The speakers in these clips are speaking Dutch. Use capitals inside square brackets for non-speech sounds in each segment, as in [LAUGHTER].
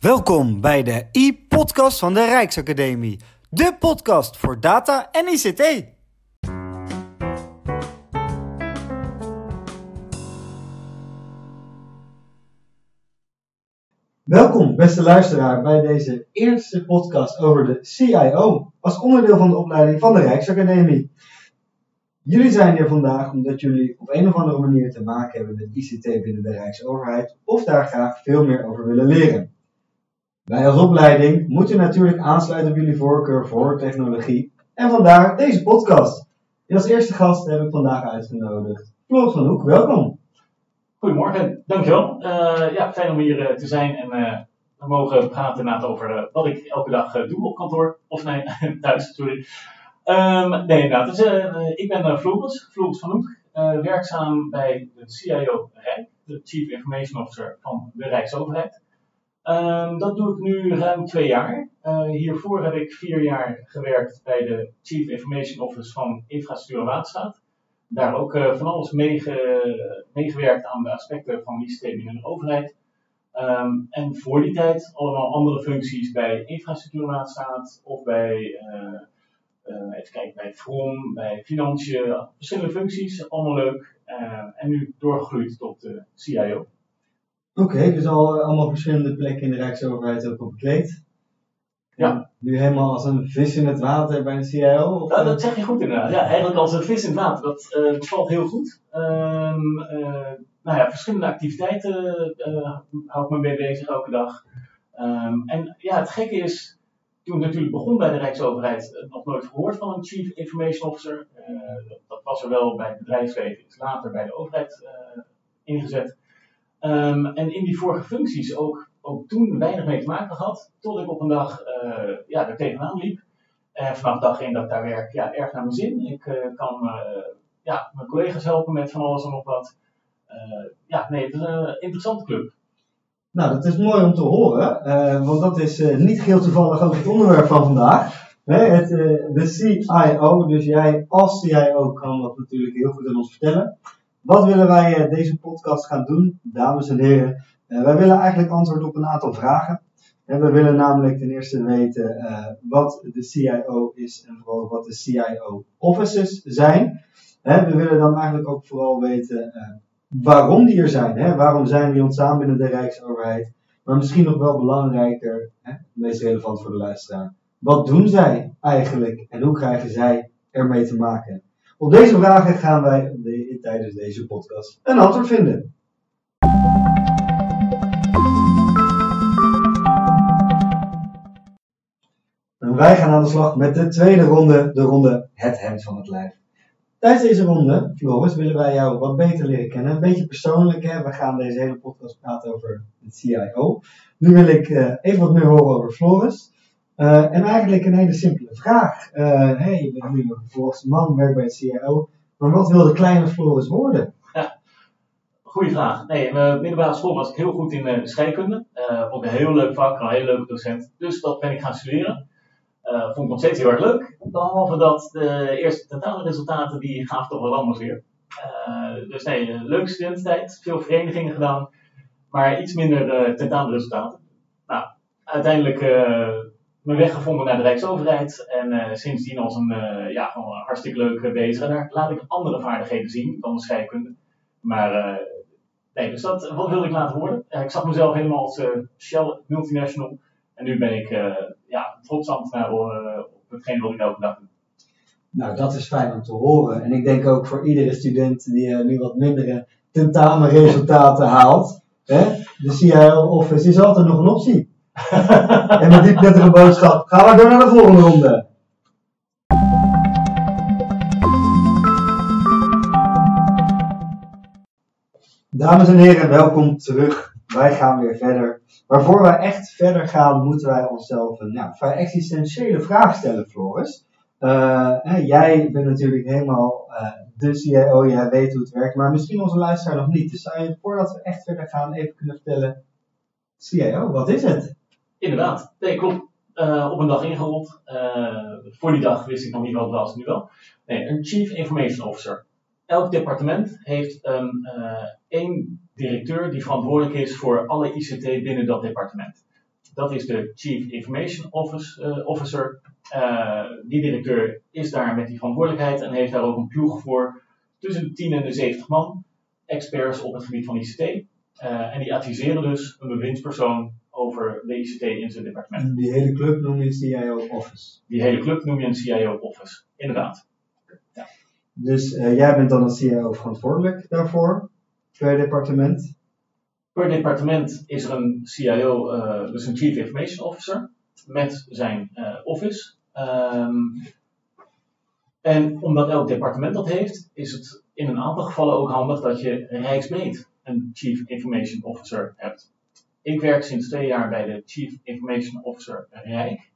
Welkom bij de e-podcast van de Rijksacademie. De podcast voor data en ICT. Welkom, beste luisteraar, bij deze eerste podcast over de CIO als onderdeel van de opleiding van de Rijksacademie. Jullie zijn hier vandaag omdat jullie op een of andere manier te maken hebben met ICT binnen de Rijksoverheid of daar graag veel meer over willen leren. Wij als opleiding moeten natuurlijk aansluiten op jullie voorkeur voor technologie en vandaar deze podcast. En als eerste gast heb ik vandaag uitgenodigd Floris van Hoek, welkom. Goedemorgen, dankjewel. Uh, ja, fijn om hier uh, te zijn en uh, we mogen praten over wat ik elke dag doe op kantoor. Of nee, [LAUGHS] thuis, sorry. Um, nee, inderdaad. Dus, ik ben Floris, Floris van Hoek, werkzaam bij de CIO Rijk, de Chief Information Officer van de Rijksoverheid. Um, dat doe ik nu ruim twee jaar. hiervoor heb ik vier jaar gewerkt bij de Chief Information Office van Infrastructuur en daar ook uh, van alles mee aan de aspecten van ICT binnen de overheid. Um, en voor die tijd allemaal andere functies bij infrastructuurmaatstaat of bij, uh, even kijken, bij From, bij Financiën, verschillende functies, allemaal leuk. en nu doorgegroeid tot de CIO. Oké, okay, dus al allemaal verschillende plekken in de Rijksoverheid ook op bekleed. Ja. Nu helemaal als een vis in het water bij een CIO? Of? Ja, dat zeg je goed inderdaad. Ja, eigenlijk als een vis in het water. Dat uh, valt heel goed. Um, uh, nou ja, verschillende activiteiten uh, hou ik me mee bezig elke dag. Um, en ja, het gekke is, toen ik natuurlijk begon bij de Rijksoverheid, nog nooit gehoord van een Chief Information Officer. Dat, dat, was er wel bij het bedrijfsleven, is later bij de overheid ingezet. Um, en in die vorige functies ook ook toen weinig mee te maken gehad, tot ik op een dag uh, ja, er tegenaan liep. En vanaf dag één dat ik daar werk, ja, erg naar mijn zin. Ik uh, kan uh, ja, mijn collega's helpen met van alles en nog wat. ja, nee, het is een interessante club. Nou, dat is mooi om te horen, want dat is niet heel toevallig ook het onderwerp van vandaag. het, de CIO, dus jij als CIO kan dat natuurlijk heel goed aan ons vertellen. Wat willen wij deze podcast gaan doen, dames en heren? Uh, wij willen eigenlijk antwoord op een aantal vragen. En we willen namelijk ten eerste weten wat de CIO is en vooral wat de CIO offices zijn. we willen dan eigenlijk ook vooral weten waarom die er zijn. Waarom zijn die ontstaan binnen de Rijksoverheid? Maar misschien nog wel belangrijker, meest relevant voor de luisteraar. Wat doen zij eigenlijk en hoe krijgen zij ermee te maken? Op deze vragen gaan wij de, tijdens deze podcast een antwoord vinden. wij gaan aan de slag met de tweede ronde, de ronde Het Hemd van het Lijf. Tijdens deze ronde, Floris, willen wij jou wat beter leren kennen. Een beetje persoonlijk, hè? we gaan deze hele podcast praten over het CIO. Nu wil ik uh, even wat meer horen over Floris. Uh, en eigenlijk een hele simpele vraag. Uh, hey, je bent nu een volwassen man, werkt bij het CIO. Maar wat wil de kleine Floris worden? Ja, goeie vraag. Nee, mijn middelbare school was ik heel goed in scheikunde. ook een heel leuk vak, een heel leuke docent. Dus dat ben ik gaan studeren. Uh, vond ik nog steeds heel leuk. Behalve dat de eerste tentamenresultaten, die gaven toch wel anders weer. Uh, dus nee, leuke studententijd, veel verenigingen gedaan, maar iets minder uh, tentamenresultaten. Nou, uiteindelijk mijn weg gevonden naar de Rijksoverheid en sindsdien als een, ja, gewoon hartstikke leuk bezig. En daar laat ik andere vaardigheden zien dan de scheikunde. Maar nee, dus dat, wat wilde ik laten worden? ik zag mezelf helemaal als Shell multinational. En nu ben ik ja, trots ambtenaar op hetgeen wat ik elke dag doe. Nou, dat is fijn om te horen. En ik denk ook voor iedere student die nu wat mindere tentamenresultaten haalt. Hè? De CIO-office is altijd nog een optie. En met die prettige boodschap gaan we door naar de volgende ronde. Dames en heren, welkom terug. Wij gaan weer verder maar voor wij echt verder gaan, moeten wij onszelf een ja, vrij existentiële vraag stellen, Floris. Uh, jij bent natuurlijk helemaal uh, de CIO, jij weet hoe het werkt, maar misschien onze luisteraar nog niet. Dus zou je, voordat we echt verder gaan, even kunnen vertellen, CIO, wat is het? Inderdaad, nee, klopt. Uh, op een dag ingerold. voor die dag wist ik nog niet wat het was, nu wel. Nee, een Chief Information Officer. Elk departement heeft een, één directeur die verantwoordelijk is voor alle ICT binnen dat departement. Dat is de Chief Information Office, eh, Officer. Eh, die directeur is daar met die verantwoordelijkheid en heeft daar ook een ploeg voor tussen de 10 en de 70 man, experts op het gebied van ICT. Eh, en die adviseren dus een bewindspersoon over de ICT in zijn departement. En die hele club noem je CIO Office. Die hele club noem je een CIO Office, inderdaad. Dus eh, jij bent dan als CIO verantwoordelijk daarvoor, per departement. Per departement is er een CIO, eh, dus een Chief Information Officer, met zijn eh, office. Ehm, en omdat elk departement dat heeft, is het in een aantal gevallen ook handig dat je rijksbreed een Chief Information Officer hebt. Ik werk sinds twee jaar bij de Chief Information Officer Rijk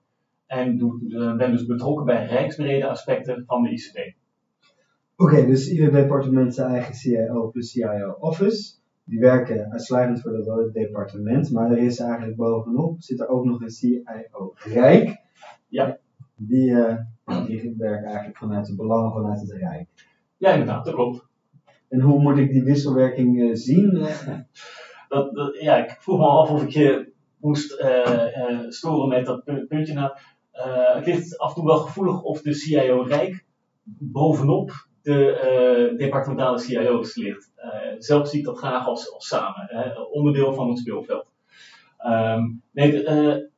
en doe, eh, ben dus betrokken bij rijksbrede aspecten van de ICT. Oké, dus ieder departement zijn eigen CIO plus CIO Office. Die werken uitsluitend voor dat departement, maar er is eigenlijk bovenop zit er ook nog een CIO Rijk. Ja. Die, eh, die werkt eigenlijk vanuit de belangen vanuit het Rijk. Ja, inderdaad, dat klopt. En hoe moet ik die wisselwerking eh, zien? [LAUGHS] Dat, ja, ik vroeg me af of ik je moest eh, eh, storen met dat pu- puntje. Nou, eh, het ligt af en toe wel gevoelig of de CIO Rijk bovenop de departementale CIO's ligt. Zelf zie ik dat graag als, als samen, hè, onderdeel van het speelveld. Ehm, nee,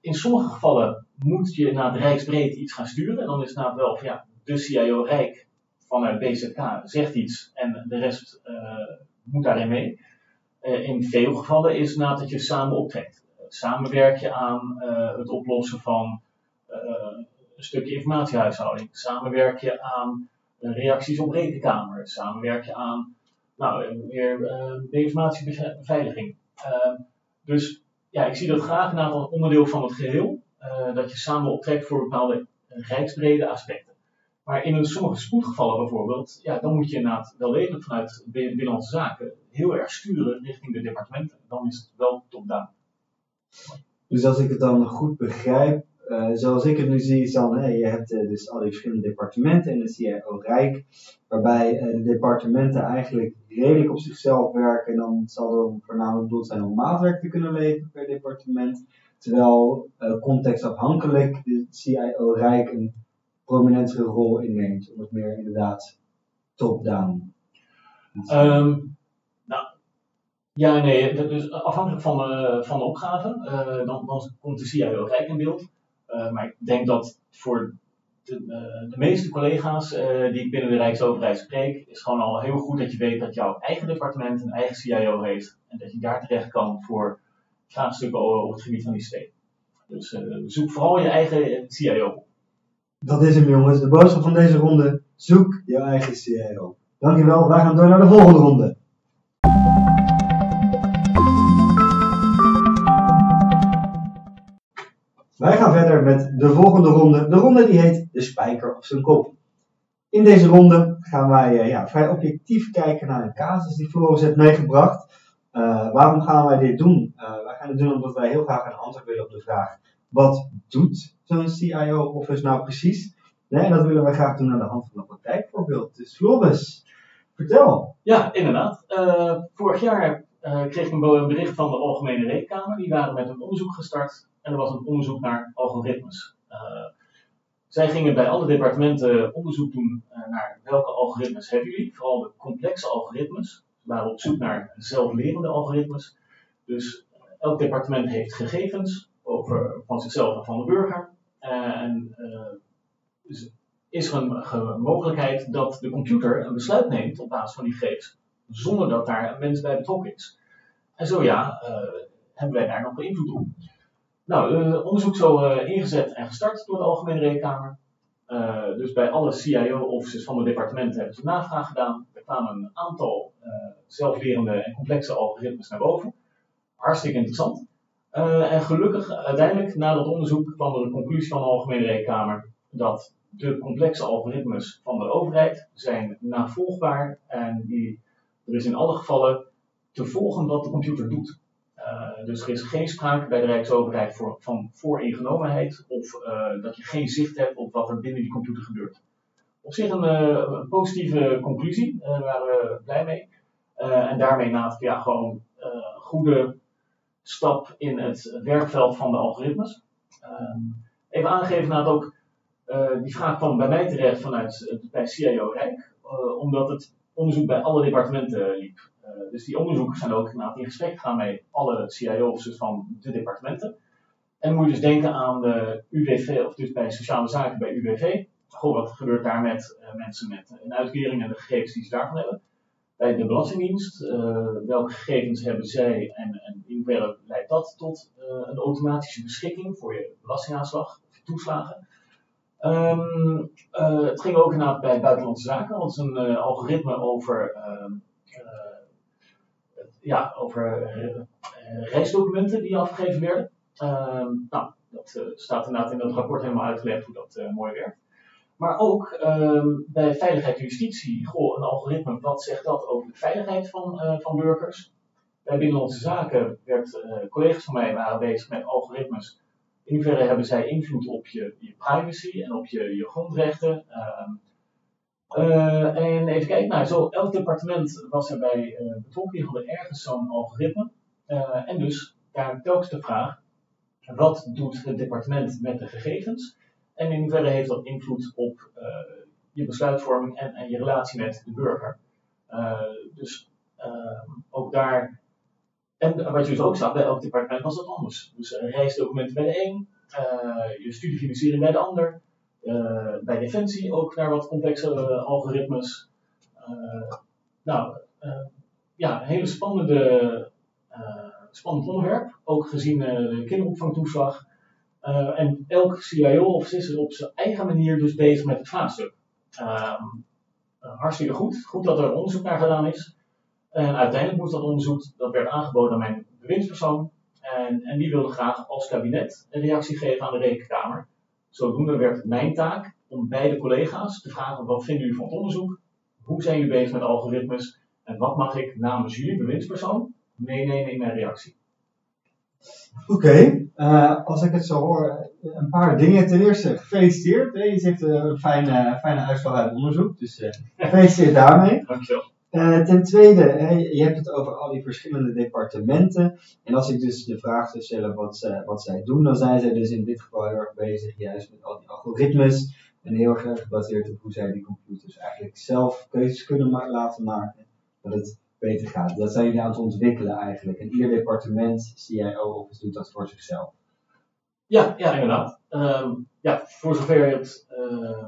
in sommige gevallen moet je naar het Rijksbreed iets gaan sturen. En dan is het nou wel van ja, de CIO Rijk vanuit BZK zegt iets en de rest moet daarin mee. Eh, in veel gevallen is na dat je samen optrekt. Samen werk je aan eh, het oplossen van eh, een stukje informatiehuishouding. Samen werk je aan reacties op rekenkamer. Samen werk je aan nou, weer informatiebeveiliging. Dus ja, ik zie dat graag een onderdeel van het geheel. eh, dat je samen optrekt voor bepaalde rijksbrede aspecten. Maar in sommige spoedgevallen bijvoorbeeld, ja, dan moet je inderdaad wel degelijk vanuit Bin- Binnenlandse Zaken heel erg sturen richting de departementen. Dan is het wel top-down. Dus als ik het dan goed begrijp, eh, zoals ik het nu zie, is dan, je hebt eh, dus al die verschillende departementen in de CIO Rijk, waarbij eh, de departementen eigenlijk redelijk op zichzelf werken. En dan zal er voornamelijk bedoeld zijn om maatwerk te kunnen leveren per departement. Terwijl contextafhankelijk de CIO Rijk een prominentere rol inneemt, om het meer inderdaad top-down. Ehm, nou, ja, nee, is afhankelijk van de, van de opgave, eh, dan, dan komt de CIO Rijk in beeld. Eh, maar ik denk dat voor de, eh, de meeste collega's die ik binnen de Rijksoverheid spreek, is gewoon al heel goed dat je weet dat jouw eigen departement een eigen CIO heeft. En dat je daar terecht kan voor vraagstukken over het gebied van ICT. Dus zoek vooral je eigen CIO op. Dat is hem jongens, de boodschap van deze ronde. Zoek je eigen CIO. Dankjewel, wij gaan door naar de volgende ronde. Wij gaan verder met de volgende ronde. De ronde die heet de spijker op zijn kop. In deze ronde gaan wij eh, ja, vrij objectief kijken naar een casus die Floris heeft meegebracht. Eh, waarom gaan wij dit doen? Eh, wij gaan het doen omdat wij heel graag een antwoord willen op de vraag: wat doet zo'n CIO-office nou precies? En dat willen wij graag doen aan de hand van een praktijkvoorbeeld. Dus Floris, vertel. Ja, inderdaad. Eh, vorig jaar eh, kreeg ik een bericht van de Algemene Rekenkamer. Die waren met een onderzoek gestart. En er was een onderzoek naar algoritmes. Eh, zij gingen bij alle departementen onderzoek doen naar welke algoritmes hebben jullie. Vooral de complexe algoritmes. Ze waren op zoek naar zelflerende algoritmes. Dus elk departement heeft gegevens over, van zichzelf en van de burger. Eh, en eh, dus is er een ge- mogelijkheid dat de computer een besluit neemt op basis van die gegevens, zonder dat daar een mens bij betrokken is. En zo ja, eh, hebben wij daar nog invloed op. Nou, onderzoek zo ingezet en gestart door de Algemene Rekenkamer. Dus bij alle CIO-offices van de departementen hebben ze navraag gedaan. Er kwamen een aantal zelflerende en complexe algoritmes naar boven. Hartstikke interessant. Eh, en gelukkig, uiteindelijk, na dat onderzoek, kwam er een conclusie van de Algemene Rekenkamer dat de complexe algoritmes van de overheid zijn navolgbaar en die, er is in alle gevallen te volgen wat de computer doet. Eh, dus er is geen sprake bij de Rijksoverheid voor, van vooringenomenheid of eh, dat je geen zicht hebt op wat er binnen die computer gebeurt. Op zich een, positieve conclusie, daar waren we blij mee. En daarmee na ja, gewoon goede stap in het werkveld van de algoritmes. Ehm, even aangeven het ook, uh, die vraag kwam bij mij terecht vanuit bij CIO Rijk, uh, omdat het onderzoek bij alle departementen liep. Uh, dus die onderzoekers zijn ook in gesprek gegaan met alle CIO's van de departementen. En moet je dus denken aan de UWV, of dus bij sociale zaken bij UWV. Goh, wat gebeurt daar met mensen met een uitkering en de gegevens die ze daarvan hebben? Bij de Belastingdienst. Uh, welke gegevens hebben zij en, en in hoeverre leidt dat tot uh, een automatische beschikking voor je belastingaanslag of je toeslagen? Um, uh, het ging ook inderdaad bij Buitenlandse Zaken, want is een algoritme over, ehm, ja, over reisdocumenten die afgegeven werden. Ehm, nou, dat staat inderdaad in dat rapport helemaal uitgelegd hoe dat mooi werkt. Maar ook ehm, bij veiligheid en justitie, goh, een algoritme, wat zegt dat over de veiligheid van, uh, van burgers? Bij Binnenlandse Zaken werd, uh, collega's van mij waren bezig met algoritmes. In hoeverre hebben zij invloed op je, je privacy en op je, je grondrechten? Uh, en even kijken, nou, zo elk departement was erbij betrokken, die hadden ergens zo'n algoritme. en dus daar telkens de vraag, wat doet het departement met de gegevens? En in hoeverre heeft dat invloed op uh, je besluitvorming en, en, je relatie met de burger. Uh, dus uh, ook daar, en wat je dus ook zag, bij elk departement was dat anders. Dus reisdocumenten bij de een, je studiefinanciering bij de ander, bij Defensie ook naar wat complexe algoritmes. nou, ja, een hele spannende, spannend onderwerp, ook gezien de kinderopvangtoeslag. Uh, en elk CIO of is op zijn eigen manier dus bezig met het vraagstuk. Uh, hartstikke goed. Goed dat er onderzoek naar gedaan is. En uiteindelijk moest dat onderzoek, dat werd aangeboden aan mijn bewindspersoon. En, en die wilde graag als kabinet een reactie geven aan de rekenkamer. Zodoende werd mijn taak om beide collega's te vragen: wat vinden jullie van het onderzoek? Hoe zijn jullie bezig met algoritmes? En wat mag ik namens jullie bewindspersoon meenemen in mijn reactie? Oké, uh, als ik het zo hoor, een paar dingen. Ten eerste, gefeliciteerd. Je zegt uh, een fijne, fijne uitslag uit onderzoek, dus uh, [LAUGHS] gefeliciteerd daarmee. Dankjewel. ten tweede, je hebt het over al die verschillende departementen. En als ik dus de vraag zou stellen wat, ze, wat zij doen, dan zijn zij dus in dit geval heel erg bezig juist met al die algoritmes. En heel erg gebaseerd op hoe zij die computers eigenlijk zelf keuzes kunnen ma laten maken. Dat het beter gaat. Dat zijn jullie aan het ontwikkelen eigenlijk. En ieder departement, CIO office, doet dat voor zichzelf. Ja, ja inderdaad. Um, ja, voor zover het. Uh,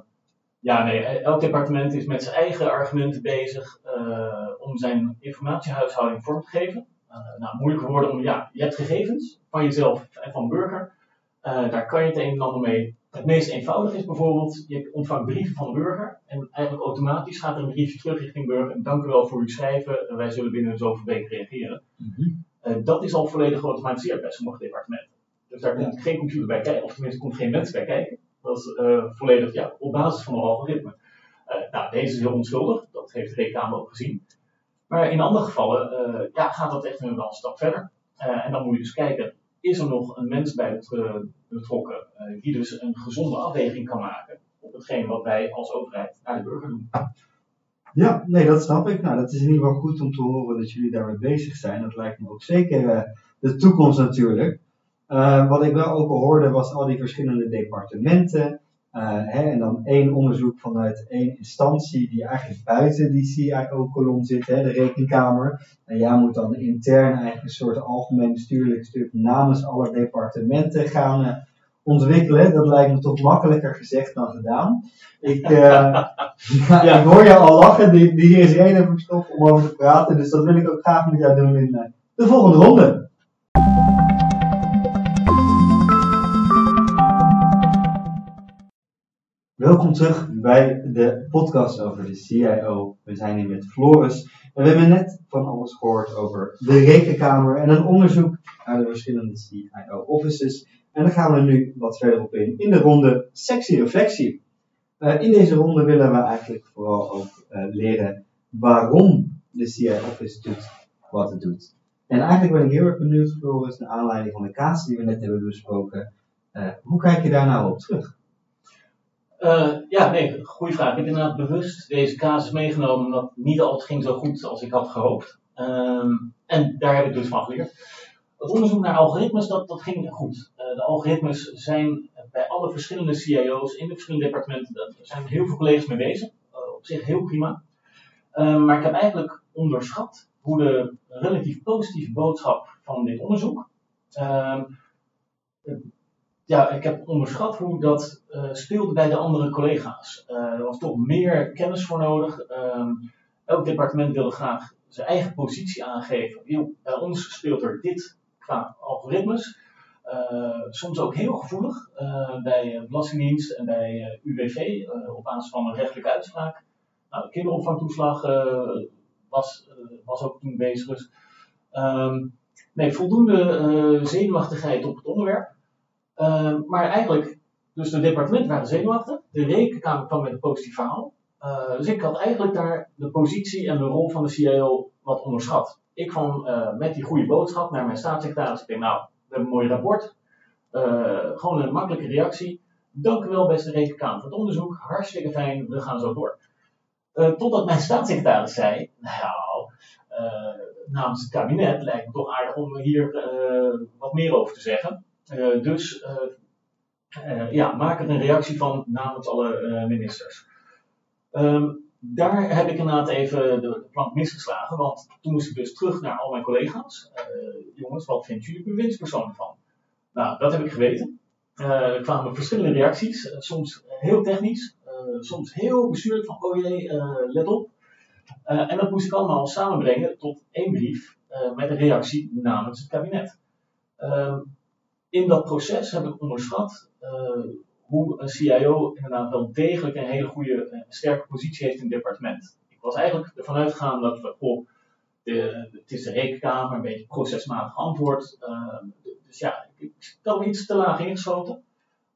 ja, nee, elk departement is met zijn eigen argumenten bezig uh, om zijn informatiehuishouding vorm te geven. Uh, nou, om, ja, je hebt gegevens van jezelf en van burger. daar kan je het een en ander mee het meest eenvoudige is bijvoorbeeld, je ontvangt brieven van de burger en eigenlijk automatisch gaat er een briefje terug richting burger. Dank u wel voor uw schrijven, wij zullen binnen zoveel weken reageren. Mm dat is al volledig geautomatiseerd bij sommige departementen. Dus daar komt geen computer bij kijken, of tenminste komt geen mens bij kijken. Dat is uh, volledig ja, op basis van een algoritme. Uh, nou, deze is heel onschuldig, dat heeft de rekenkamer ook gezien. Maar in andere gevallen ja, gaat dat echt wel een stap verder. en dan moet je dus kijken, is er nog een mens bij betrokken uh, die dus een gezonde afweging kan maken op hetgeen wat wij als overheid naar de burger doen. Ja, nee, dat snap ik. Nou, dat is in ieder geval goed om te horen dat jullie daarmee bezig zijn. Dat lijkt me ook zeker uh, de toekomst natuurlijk. Wat ik wel ook hoorde was al die verschillende departementen. Uh, hè, en dan één onderzoek vanuit één instantie die eigenlijk buiten die CIO-kolom zit, hè, de rekenkamer. En jij moet dan intern eigenlijk een soort algemeen bestuurlijk stuk namens alle departementen gaan uh, ontwikkelen. Dat lijkt me toch makkelijker gezegd dan gedaan. Ik, [LAUGHS] uh, ja. ik hoor je al lachen, die, die hier is reden verstopt om over te praten. Dus dat wil ik ook graag met jou doen in de volgende ronde. Welkom terug bij de podcast over de CIO. We zijn hier met Floris en we hebben net van alles gehoord over de rekenkamer en een onderzoek naar de verschillende CIO-offices. En daar gaan we nu wat verder op in, in de ronde sectie reflectie. Uh, in deze ronde willen we eigenlijk vooral ook uh, leren waarom de CIO-office doet wat het doet. En eigenlijk ben ik heel erg benieuwd, Floris, naar aanleiding van de casus die we net hebben besproken. Uh, hoe kijk je daar nou op terug? Uh, ja, nee, goede vraag. Ik heb inderdaad bewust deze casus meegenomen omdat niet altijd ging zo goed als ik had gehoopt. Um, en daar heb ik dus van geleerd. Het onderzoek naar algoritmes, dat, dat ging goed. de algoritmes zijn bij alle verschillende CIO's in de verschillende departementen, daar zijn heel veel collega's mee bezig. op zich heel prima. maar ik heb eigenlijk onderschat hoe de relatief positieve boodschap van dit onderzoek. Ehm, ja, ik heb onderschat hoe dat uh, speelde bij de andere collega's. Uh, er was toch meer kennis voor nodig. Ehm, elk departement wilde graag zijn eigen positie aangeven. bij ons speelt er dit qua algoritmes. Uh, soms ook heel gevoelig bij Belastingdienst en bij UWV op basis van een rechtelijke uitspraak. Nou, de kinderopvangtoeslag was, was ook toen bezig. Dus, um, nee, voldoende zenuwachtigheid op het onderwerp. Ehm, maar eigenlijk, dus de departementen waren zenuwachtig, de rekenkamer kwam met een positief verhaal. Uh, dus ik had eigenlijk daar de positie en de rol van de CIO wat onderschat. Ik kwam uh, met die goede boodschap naar mijn staatssecretaris. Ik denk, nou, we hebben een mooi rapport. Uh, gewoon een makkelijke reactie. Dank u wel, beste rekenkamer, voor het onderzoek. Hartstikke fijn, we gaan zo door. totdat mijn staatssecretaris zei, nou, namens het kabinet lijkt me toch aardig om hier wat meer over te zeggen. Eh, dus eh, eh, ja, maak er een reactie van namens alle ministers. Ehm, daar heb ik inderdaad even de, plank misgeslagen, want toen moest ik dus terug naar al mijn collega's. jongens, wat vindt jullie bewindspersoon van? Nou, dat heb ik geweten. er kwamen verschillende reacties, soms heel technisch, soms heel bestuurlijk van, oh jee, let op. en dat moest ik allemaal samenbrengen tot één brief met een reactie namens het kabinet. Ehm, in dat proces heb ik onderschat uh, hoe een CIO inderdaad wel degelijk een hele goede, uh, sterke positie heeft in het departement. Ik was eigenlijk ervan uitgegaan dat we, oh, de, het is de rekenkamer, een beetje procesmatig antwoord. Uh, dus ja, ik, ik had me iets te laag ingeschoten.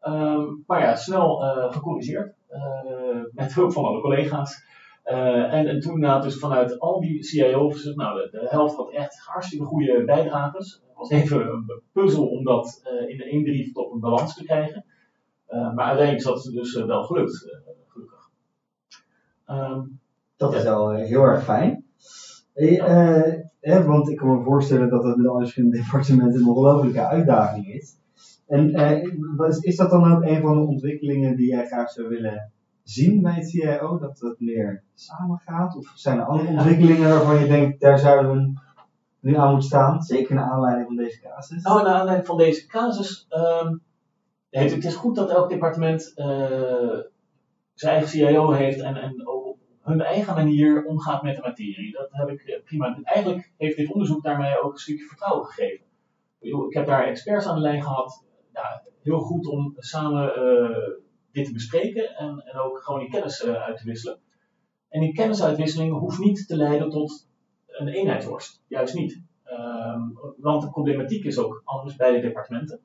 Um, maar ja, snel gecorrigeerd. met hulp van alle collega's. Uh, en, en, toen nou, dus vanuit al die CIO's, nou de, de, helft had echt hartstikke goede bijdragers. Het was even een puzzel om dat uh, in één brief tot een balans te krijgen. Uh, maar uiteindelijk is dat dus wel gelukt, gelukkig. Um, dat is wel heel erg fijn. Hey, want ik kan me voorstellen dat het met alle verschillende departementen een ongelofelijke uitdaging is. En is dat dan ook een van de ontwikkelingen die jij graag zou willen zien bij het CIO dat het meer samengaat? Of zijn er andere ontwikkelingen waarvan je denkt, daar zouden we nu aan moeten staan? Zeker naar aanleiding van deze casus. Nou, naar aanleiding van deze casus. Um, het, is goed dat elk departement uh, zijn eigen CIO heeft en, en op hun eigen manier omgaat met de materie. Dat heb ik eh, prima. Eigenlijk heeft dit onderzoek daarmee ook een stukje vertrouwen gegeven. Ik heb daar experts aan de lijn gehad. Ja, heel goed om samen uh, dit te bespreken en, en ook gewoon die kennis uh, uit te wisselen. En die kennisuitwisseling hoeft niet te leiden tot een eenheidsworst. Juist niet. Um, want de problematiek is ook anders bij de departementen.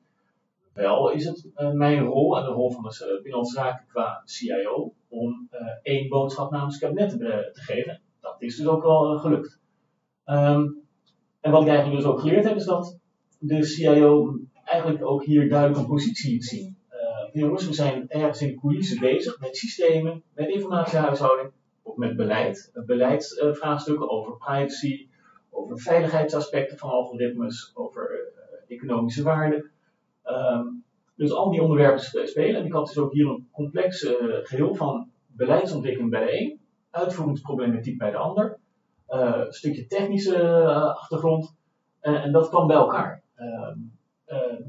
Wel is het uh, mijn rol en de rol van de uh, Binnenlandse Zaken qua CIO om uh, één boodschap namens kabinet te, te, geven. Dat is dus ook wel gelukt. Um, en wat ik eigenlijk dus ook geleerd heb, is dat de CIO eigenlijk ook hier duidelijk een positie moet jongens, we zijn ergens in de bezig met systemen, met informatiehuishouding, of met beleid. Beleidsvraagstukken over privacy, over veiligheidsaspecten van algoritmes, over uh, economische waarden. Um, dus al die onderwerpen spelen. En ik had dus ook hier een complex uh, geheel van beleidsontwikkeling bij de een, uitvoeringsproblematiek bij de ander, een stukje technische achtergrond. en dat kwam bij elkaar. Uh,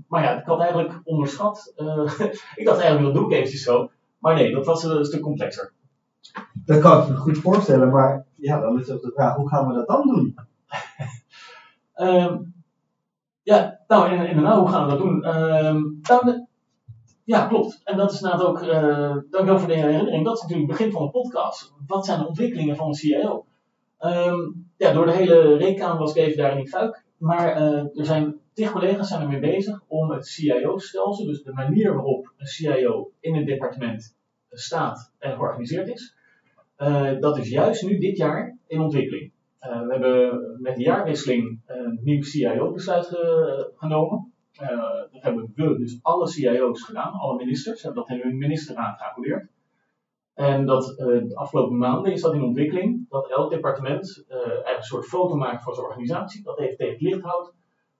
maar ja, ik had eigenlijk onderschat. Uh, [LAUGHS] ik dacht eigenlijk, dat doe ik eventjes zo. Maar nee, dat was een stuk complexer. Dat kan ik me goed voorstellen, maar ja, dan is ook de vraag, hoe gaan we dat dan doen? um, [LAUGHS] ja, nou inderdaad, hoe gaan we dat doen? Um, nou, ja, klopt. En dat is inderdaad ook, uh, dankjewel voor de herinnering, dat is natuurlijk het begin van de podcast. Wat zijn de ontwikkelingen van de CIO? Um, ja, door de hele rekenkamer was ik even daar in die fuik. Maar er zijn Tig collega's zijn ermee bezig om het CIO-stelsel, dus de manier waarop een CIO in een departement staat en georganiseerd is, uh, dat is juist nu dit jaar in ontwikkeling. Uh, we hebben met de jaarwisseling een nieuw CIO-besluit ge genomen. Uh, dat hebben we dus alle CIO's gedaan, alle ministers hebben dat in hun ministerraad geaccordeerd. En dat de afgelopen maanden is dat in ontwikkeling, dat elk departement eigenlijk een soort foto maakt van zijn organisatie, dat even tegen het licht houdt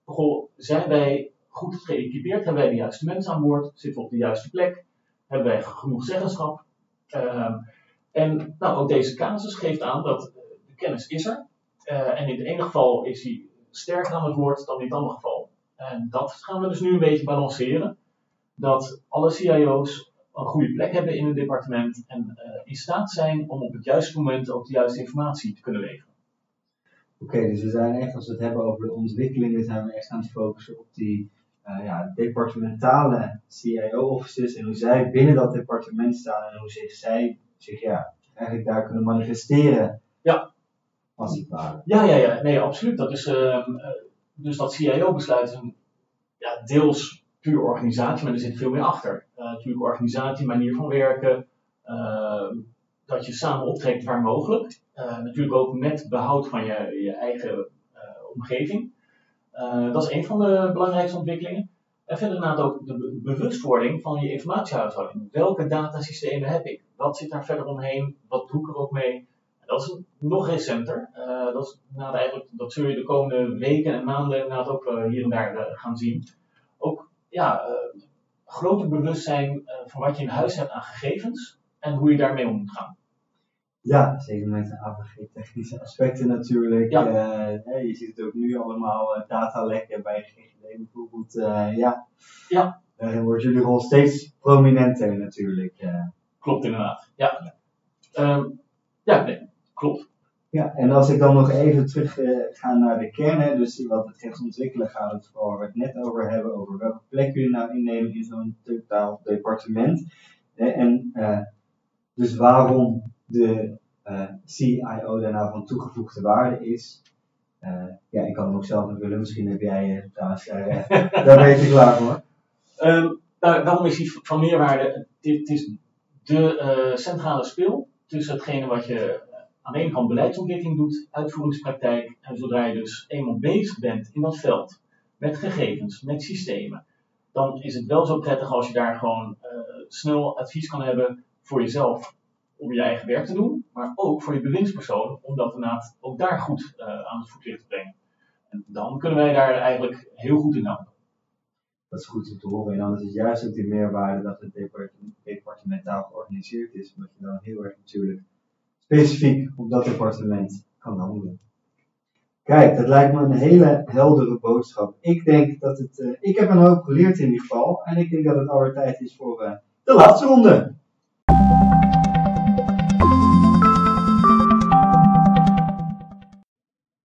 goh, zijn wij goed geëquipeerd? Hebben wij de juiste mensen aan boord? Zitten we op de juiste plek? Hebben wij genoeg zeggenschap? Ehm, en nou, ook deze casus geeft aan dat de kennis is er. En in het ene geval is hij sterker aan het woord dan in het andere geval. En dat gaan we dus nu een beetje balanceren. Dat alle CIO's een goede plek hebben in een departement en uh, in staat zijn om op het juiste moment ook de juiste informatie te kunnen leveren. Oké, dus we zijn echt, als we het hebben over de ontwikkelingen, zijn we echt aan het focussen op die uh, ja, departementale CIO-offices en hoe zij binnen dat departement staan en hoe zich zij zich ja, eigenlijk daar kunnen manifesteren. Ja. Als het ware. Ja, ja, ja, nee, absoluut. Dat is, uh, dus dat CIO-besluit is een ja, deels puur organisatie, maar er zit veel meer achter. Uh, natuurlijk organisatie, manier van werken, uh, dat je samen optrekt waar mogelijk. Uh, natuurlijk ook met behoud van je, je eigen omgeving. dat is een van de belangrijkste ontwikkelingen. En verder inderdaad ook de bewustwording van je informatiehuishouding. Welke datasystemen heb ik? Wat zit daar verder omheen? Wat doe ik er ook mee? Dat is nog recenter. Dat, eigenlijk, dat zul je de komende weken en maanden inderdaad ook hier en daar gaan zien. Ook ja, groter bewustzijn van wat je in huis hebt aan gegevens en hoe je daarmee om moet gaan. Ja, zeker met de AVG-technische aspecten natuurlijk. Ja. je ziet het ook nu allemaal, datalekken bij GGD bijvoorbeeld. ja. ja. Daarin wordt jullie rol steeds prominenter natuurlijk. Klopt inderdaad, ja. Um, ja, nee, klopt. Ja, en als ik dan nog even terug uh, ga naar de kern, dus wat betreft ontwikkelen gaat het waar we het net over hebben, over welke plek jullie nou innemen in zo'n totaal departement. Hè, en uh, dus waarom de uh, CIO daar nou van toegevoegde waarde is. ja, ik kan hem ook zelf invullen, misschien heb jij trouwens, [LAUGHS] daar ben je klaar voor. Um, nou, waarom is hij van meerwaarde? Dit is de centrale speel tussen hetgene wat je aan de ene kant beleidsontwikkeling doet, uitvoeringspraktijk, en zodra je dus eenmaal bezig bent in dat veld, met gegevens, met systemen, dan is het wel zo prettig als je daar gewoon uh, snel advies kan hebben voor jezelf om je eigen werk te doen, maar ook voor je bewindspersoon om dat inderdaad ook daar goed uh, aan het voetlicht te brengen. En dan kunnen wij daar eigenlijk heel goed in helpen. Dat is goed om te horen. En dan is het juist ook die meerwaarde dat het departementaal georganiseerd is, omdat je dan heel erg natuurlijk specifiek op dat departement kan handelen. Kijk, dat lijkt me een hele heldere boodschap. Ik denk dat het, uh, ik heb een hoop geleerd in ieder geval. En ik denk dat het alweer tijd is voor uh, de laatste ronde.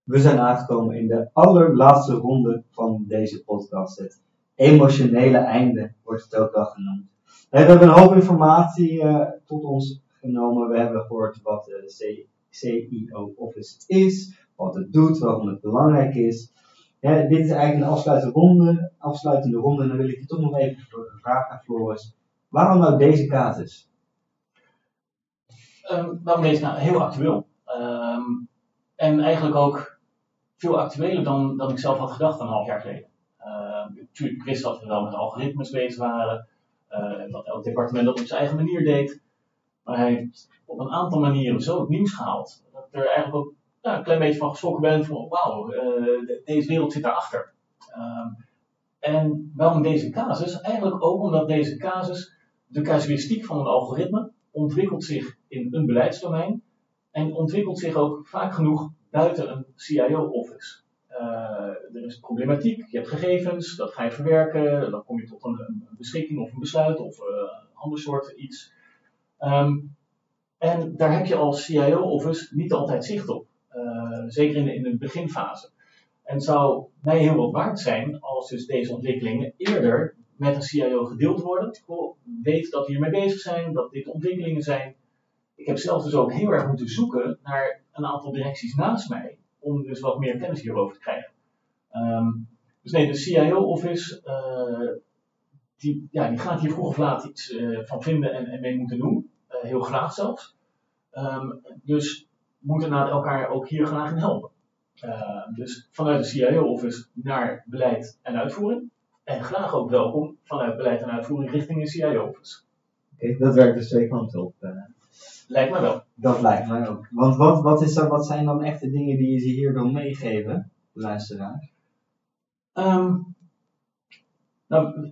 We zijn aangekomen in de allerlaatste ronde van deze podcast. Het emotionele einde wordt het ook wel genoemd. We hebben een hoop informatie uh, tot ons genomen. We hebben gehoord wat de CEO Office is, wat het doet, waarom het belangrijk is. Dit is eigenlijk een afsluitende ronde, afsluitende ronde. En dan wil ik je toch nog even vragen, Floris. Waarom nou deze casus? Um, waarom deze nou heel actueel? Um, en eigenlijk ook veel actueler dan, dan ik zelf had gedacht een half jaar geleden. Uh, ik wist dat we wel met algoritmes bezig waren. Uh, dat elk departement dat op zijn eigen manier deed. Maar hij heeft op een aantal manieren zo het nieuws gehaald. Dat ik er eigenlijk ook een klein beetje van geschrokken ben. Van wauw, uh, deze wereld zit daarachter. Um, en waarom deze casus? Eigenlijk ook omdat deze casus, de casuïstiek van een algoritme, ontwikkelt zich in een beleidsdomein. En ontwikkelt zich ook vaak genoeg buiten een CIO-office. Uh, er is problematiek, je hebt gegevens, dat ga je verwerken, dan kom je tot een, een beschikking of een besluit of uh, ander soort iets. Um, en daar heb je als CIO-office niet altijd zicht op, uh, zeker in de, in de beginfase. En het zou mij heel wat waard zijn als dus deze ontwikkelingen eerder met een CIO gedeeld worden. Goh, weet dat we hiermee bezig zijn, dat dit ontwikkelingen zijn. Ik heb zelf dus ook heel erg moeten zoeken naar een aantal directies naast mij om dus wat meer kennis hierover te krijgen. Um, dus nee, de CIO-office, uh, die, ja, die gaat hier vroeg of laat iets uh, van vinden en, en, mee moeten doen. Uh, heel graag zelfs. Um, dus moeten naar elkaar ook hier graag in helpen. dus vanuit de CIO-office naar beleid en uitvoering. En graag ook welkom vanuit beleid en uitvoering richting de CIO-office. Oké, okay, dat werkt dus twee kanten op. Lijkt mij wel. Dat lijkt mij ook. Want wat, wat, is er, wat zijn dan echt de dingen die je ze hier wil meegeven, luisteraars? Ehm,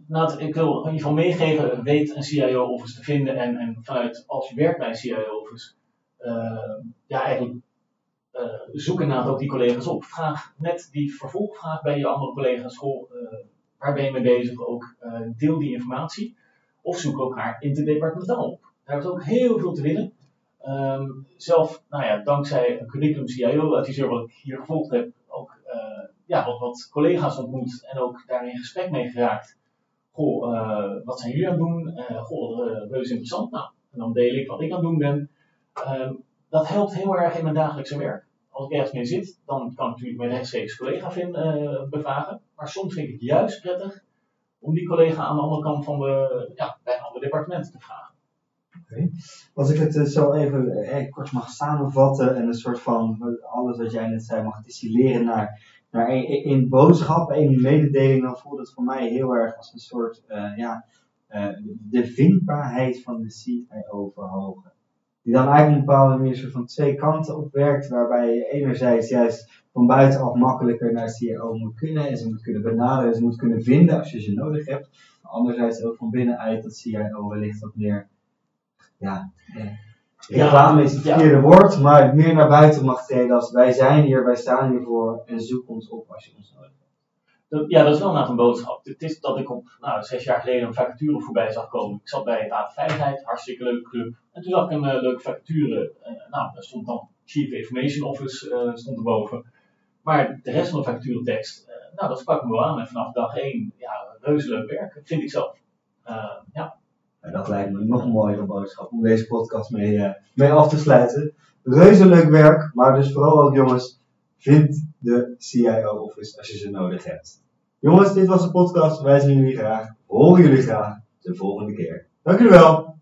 nou, ik wil in ieder geval meegeven, weet een CIO-office te vinden en, en vanuit als je werkt bij een CIO-office, uh, ja, eigenlijk uh, zoek inderdaad ook die collega's op. Vraag net die vervolgvraag bij je andere collega's, uh, waar ben je mee bezig? Ook deel die informatie. Of zoek elkaar interdepartementaal op. Daar is ook heel veel te winnen. Um, zelf, nou ja, dankzij een curriculum CIO-adviseur wat ik hier gevolgd heb, ja, wat, wat collega's ontmoet en ook daarin in gesprek mee geraakt. Goh, uh, wat zijn jullie aan het doen? Uh, goh, uh, reuze interessant. Nou, en dan deel ik wat ik aan het doen ben. Um, dat helpt heel erg in mijn dagelijkse werk. Als ik ergens mee zit, dan kan ik natuurlijk mijn rechtstreeks collega vinden, bevragen. Maar soms vind ik het juist prettig om die collega aan de andere kant van de, ja, bij een ander departement te vragen. Okay. Als ik het zo even eh, kort mag samenvatten en een soort van alles wat jij net zei mag distilleren naar maar in, in boodschappen en in mededelingen dan voelt het voor mij heel erg als een soort, uh, ja, uh, de vindbaarheid van de CIO verhogen. Die dan eigenlijk een bepaalde manier soort van twee kanten op werkt, waarbij je enerzijds juist van buitenaf makkelijker naar CIO moet kunnen en ze moet kunnen benaderen, ze moet kunnen vinden als je ze nodig hebt. Anderzijds ook van binnenuit dat CIO wellicht wat meer, ja, eh, Reclame is het verkeerde woord, maar meer naar buiten mag treden als wij zijn hier, wij staan hiervoor en zoek ons op als je ons nodig hebt. Ja, dat is wel inderdaad een boodschap. Het is dat ik op nou, zes jaar geleden een vacature voorbij zag komen. Ik zat bij het Veiligheid, hartstikke leuke club. En toen zag ik een uh, leuke vacature. Uh, nou, daar stond dan Chief Information Office uh, stond erboven. Maar de rest van de vacaturetekst, nou, dat sprak me wel aan. En vanaf dag één, ja, reuze leuk werk, vind ik zelf. ja. En dat lijkt me een nog mooiere boodschap om deze podcast mee, uh, mee af te sluiten. Reuze leuk werk, maar dus vooral ook jongens, vind de CIO-office als je ze nodig hebt. Jongens, dit was de podcast. Wij zien jullie graag, horen jullie graag de volgende keer. Dank jullie wel.